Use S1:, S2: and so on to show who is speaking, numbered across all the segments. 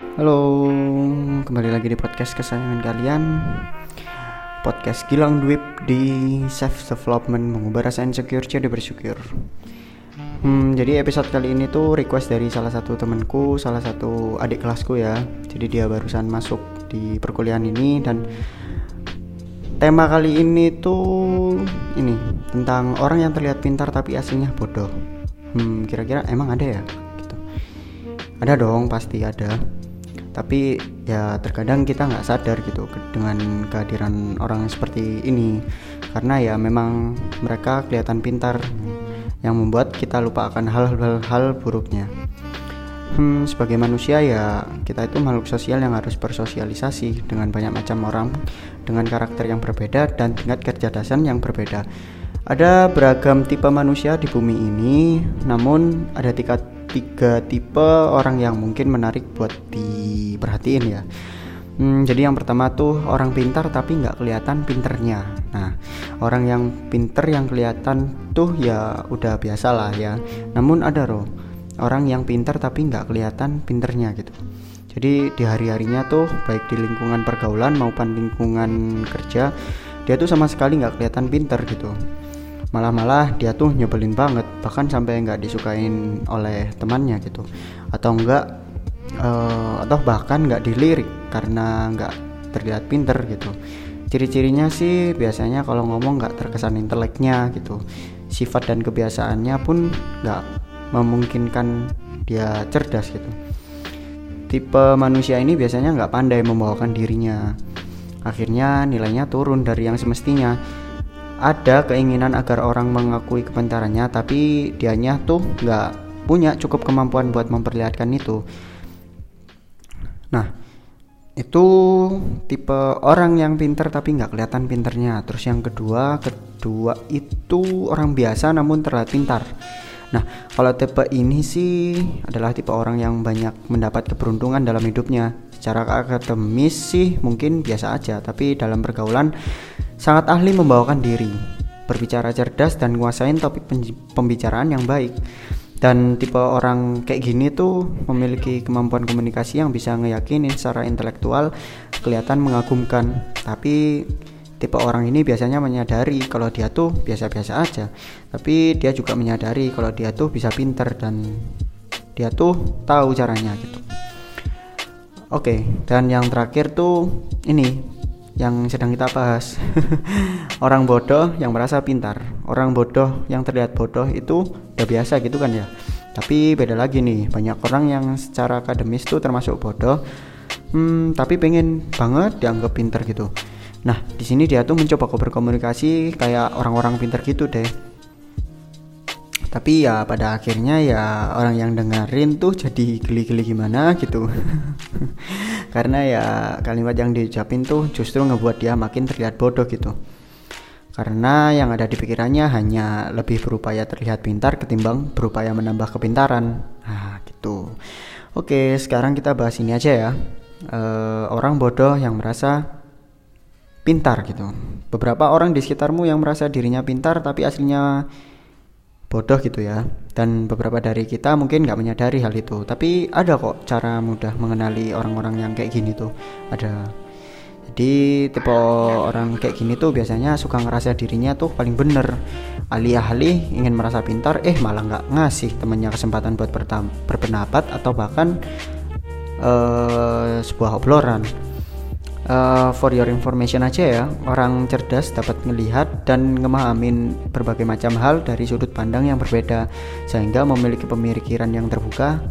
S1: Halo, kembali lagi di podcast kesayangan kalian. Podcast Gilang Dwip di Self Development Mengubah rasa insecure jadi bersyukur. Hmm, Jadi episode kali ini tuh request dari salah satu temanku, salah satu adik kelasku ya. Jadi dia barusan masuk di perkuliahan ini dan Tema kali ini tuh ini tentang orang yang terlihat pintar tapi aslinya bodoh. Hmm, kira-kira emang ada ya? Gitu. Ada dong, pasti ada tapi ya terkadang kita nggak sadar gitu dengan kehadiran orang seperti ini. Karena ya memang mereka kelihatan pintar yang membuat kita lupa akan hal-hal buruknya. Hmm, sebagai manusia ya kita itu makhluk sosial yang harus bersosialisasi dengan banyak macam orang dengan karakter yang berbeda dan tingkat kecerdasan yang berbeda. Ada beragam tipe manusia di bumi ini namun ada tingkat tiga tipe orang yang mungkin menarik buat diperhatiin ya. Hmm, jadi yang pertama tuh orang pintar tapi nggak kelihatan pinternya. Nah orang yang pinter yang kelihatan tuh ya udah biasa lah ya. Namun ada loh orang yang pintar tapi nggak kelihatan pinternya gitu. Jadi di hari-harinya tuh baik di lingkungan pergaulan maupun lingkungan kerja dia tuh sama sekali nggak kelihatan pinter gitu malah-malah dia tuh nyebelin banget bahkan sampai nggak disukain oleh temannya gitu. Atau enggak uh, atau bahkan nggak dilirik karena nggak terlihat pinter gitu. Ciri-cirinya sih biasanya kalau ngomong nggak terkesan inteleknya gitu. Sifat dan kebiasaannya pun nggak memungkinkan dia cerdas gitu. Tipe manusia ini biasanya nggak pandai membawakan dirinya. Akhirnya nilainya turun dari yang semestinya ada keinginan agar orang mengakui kepintarannya tapi dianya tuh nggak punya cukup kemampuan buat memperlihatkan itu. Nah itu tipe orang yang pinter tapi nggak kelihatan pinternya. Terus yang kedua kedua itu orang biasa namun terlihat pintar. Nah, kalau tipe ini sih adalah tipe orang yang banyak mendapat keberuntungan dalam hidupnya. Secara akademis sih mungkin biasa aja, tapi dalam pergaulan sangat ahli membawakan diri, berbicara cerdas dan nguasain topik pembicaraan yang baik. Dan tipe orang kayak gini tuh memiliki kemampuan komunikasi yang bisa ngeyakinin secara intelektual kelihatan mengagumkan. Tapi tipe orang ini biasanya menyadari kalau dia tuh biasa-biasa aja. Tapi dia juga menyadari kalau dia tuh bisa pinter dan dia tuh tahu caranya gitu. Oke, dan yang terakhir tuh ini yang sedang kita bahas. orang bodoh yang merasa pintar, orang bodoh yang terlihat bodoh itu udah biasa gitu kan ya. Tapi beda lagi nih, banyak orang yang secara akademis tuh termasuk bodoh, hmm, tapi pengen banget dianggap pintar gitu. Nah, di sini dia tuh mencoba berkomunikasi kayak orang-orang pintar gitu deh tapi ya pada akhirnya ya orang yang dengerin tuh jadi geli-geli gimana gitu karena ya kalimat yang diucapin tuh justru ngebuat dia makin terlihat bodoh gitu. Karena yang ada di pikirannya hanya lebih berupaya terlihat pintar ketimbang berupaya menambah kepintaran. Nah gitu. Oke sekarang kita bahas ini aja ya. E, orang bodoh yang merasa pintar gitu. Beberapa orang di sekitarmu yang merasa dirinya pintar tapi aslinya bodoh gitu ya. Dan beberapa dari kita mungkin nggak menyadari hal itu. Tapi ada kok cara mudah mengenali orang-orang yang kayak gini tuh. Ada. Jadi tipe orang kayak gini tuh biasanya suka ngerasa dirinya tuh paling bener. Alih-alih ingin merasa pintar eh malah nggak ngasih temennya kesempatan buat berpendapat atau bahkan uh, sebuah obrolan uh, for your information aja ya orang cerdas dapat melihat dan ngemahamin berbagai macam hal dari sudut pandang yang berbeda sehingga memiliki pemikiran yang terbuka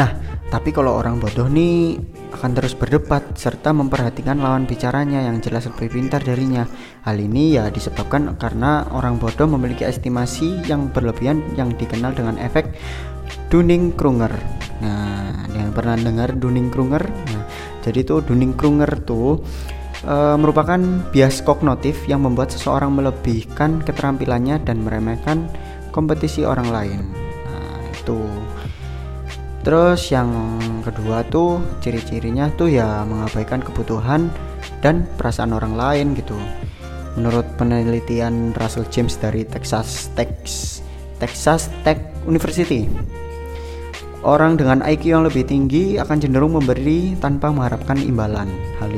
S1: nah tapi kalau orang bodoh nih akan terus berdebat serta memperhatikan lawan bicaranya yang jelas lebih pintar darinya. Hal ini ya disebabkan karena orang bodoh memiliki estimasi yang berlebihan yang dikenal dengan efek Dunning-Kruger. Nah, yang pernah dengar Dunning-Kruger? Nah, jadi tuh Dunning-Kruger tuh e, merupakan bias kognitif yang membuat seseorang melebihkan keterampilannya dan meremehkan kompetisi orang lain. Nah, itu. Terus yang kedua tuh ciri-cirinya tuh ya mengabaikan kebutuhan dan perasaan orang lain gitu. Menurut penelitian Russell James dari Texas Tech Texas Tech University orang dengan IQ yang lebih tinggi akan cenderung memberi tanpa mengharapkan imbalan. Hal,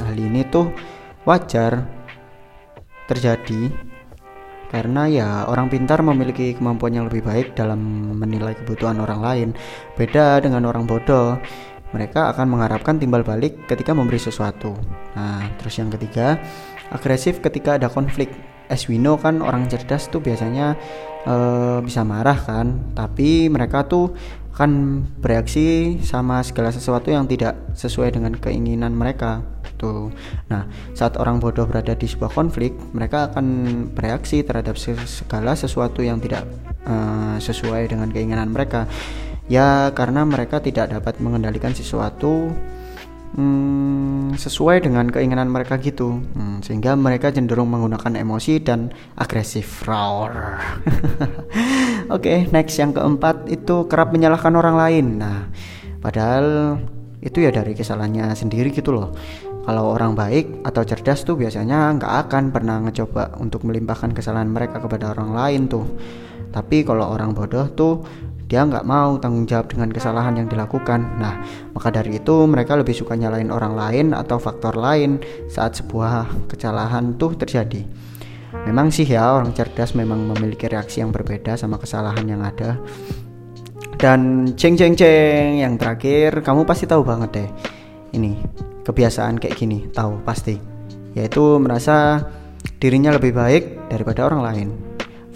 S1: hal ini tuh wajar terjadi karena ya orang pintar memiliki kemampuan yang lebih baik dalam menilai kebutuhan orang lain. Beda dengan orang bodoh, mereka akan mengharapkan timbal balik ketika memberi sesuatu. Nah, terus yang ketiga, agresif ketika ada konflik. As we know kan orang cerdas tuh biasanya uh, bisa marah kan, tapi mereka tuh akan bereaksi sama segala sesuatu yang tidak sesuai dengan keinginan mereka gitu. Nah, saat orang bodoh berada di sebuah konflik, mereka akan bereaksi terhadap segala sesuatu yang tidak uh, sesuai dengan keinginan mereka. Ya, karena mereka tidak dapat mengendalikan sesuatu hmm, sesuai dengan keinginan mereka gitu, hmm, sehingga mereka cenderung menggunakan emosi dan agresif. Roar. Oke, okay, next yang keempat itu kerap menyalahkan orang lain. Nah, padahal itu ya dari kesalahannya sendiri gitu loh kalau orang baik atau cerdas tuh biasanya nggak akan pernah ngecoba untuk melimpahkan kesalahan mereka kepada orang lain tuh tapi kalau orang bodoh tuh dia nggak mau tanggung jawab dengan kesalahan yang dilakukan. Nah maka dari itu mereka lebih suka nyalain orang lain atau faktor lain saat sebuah kesalahan tuh terjadi. Memang sih ya orang cerdas memang memiliki reaksi yang berbeda sama kesalahan yang ada. Dan ceng ceng ceng yang terakhir kamu pasti tahu banget deh. Ini kebiasaan kayak gini tahu pasti. Yaitu merasa dirinya lebih baik daripada orang lain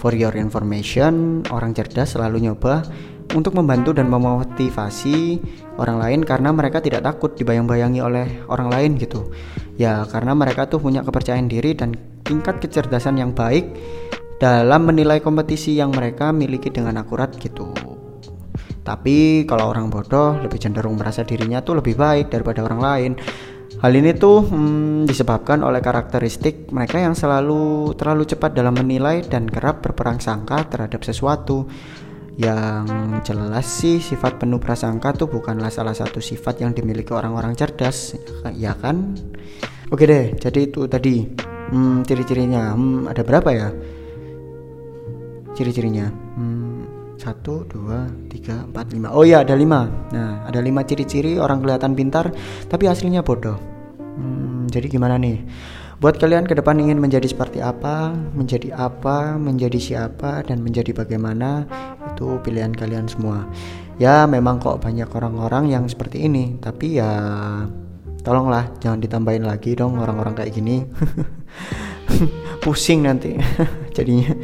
S1: for your information. Orang cerdas selalu nyoba untuk membantu dan memotivasi orang lain karena mereka tidak takut dibayang-bayangi oleh orang lain gitu. Ya karena mereka tuh punya kepercayaan diri dan tingkat kecerdasan yang baik dalam menilai kompetisi yang mereka miliki dengan akurat gitu. Tapi kalau orang bodoh lebih cenderung merasa dirinya tuh lebih baik daripada orang lain. Hal ini tuh hmm, disebabkan oleh karakteristik mereka yang selalu terlalu cepat dalam menilai dan kerap berperang sangka terhadap sesuatu. Yang jelas sih sifat penuh prasangka tuh bukanlah salah satu sifat yang dimiliki orang-orang cerdas, ya kan? Oke deh, jadi itu tadi hmm, ciri-cirinya. Hmm, ada berapa ya? Ciri-cirinya. Hmm, satu dua tiga empat lima. Oh ya ada lima. Nah ada lima ciri-ciri orang kelihatan pintar tapi aslinya bodoh. Hmm, jadi gimana nih? Buat kalian ke depan ingin menjadi seperti apa menjadi apa menjadi siapa dan menjadi bagaimana itu pilihan kalian semua. Ya memang kok banyak orang-orang yang seperti ini tapi ya tolonglah jangan ditambahin lagi dong orang-orang kayak gini. Pusing nanti jadinya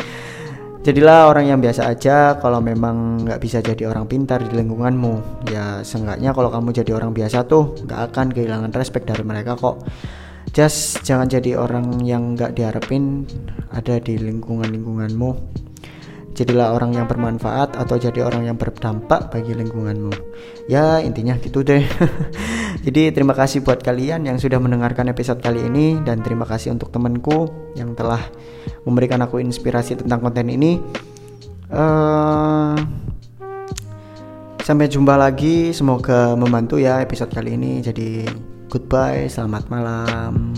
S1: jadilah orang yang biasa aja kalau memang nggak bisa jadi orang pintar di lingkunganmu. Ya seenggaknya kalau kamu jadi orang biasa tuh nggak akan kehilangan respect dari mereka kok. Just jangan jadi orang yang nggak diharapin ada di lingkungan lingkunganmu jadilah orang yang bermanfaat atau jadi orang yang berdampak bagi lingkunganmu. Ya intinya gitu deh. Jadi terima kasih buat kalian yang sudah mendengarkan episode kali ini dan terima kasih untuk temanku yang telah memberikan aku inspirasi tentang konten ini. Uh, sampai jumpa lagi. Semoga membantu ya episode kali ini. Jadi goodbye selamat malam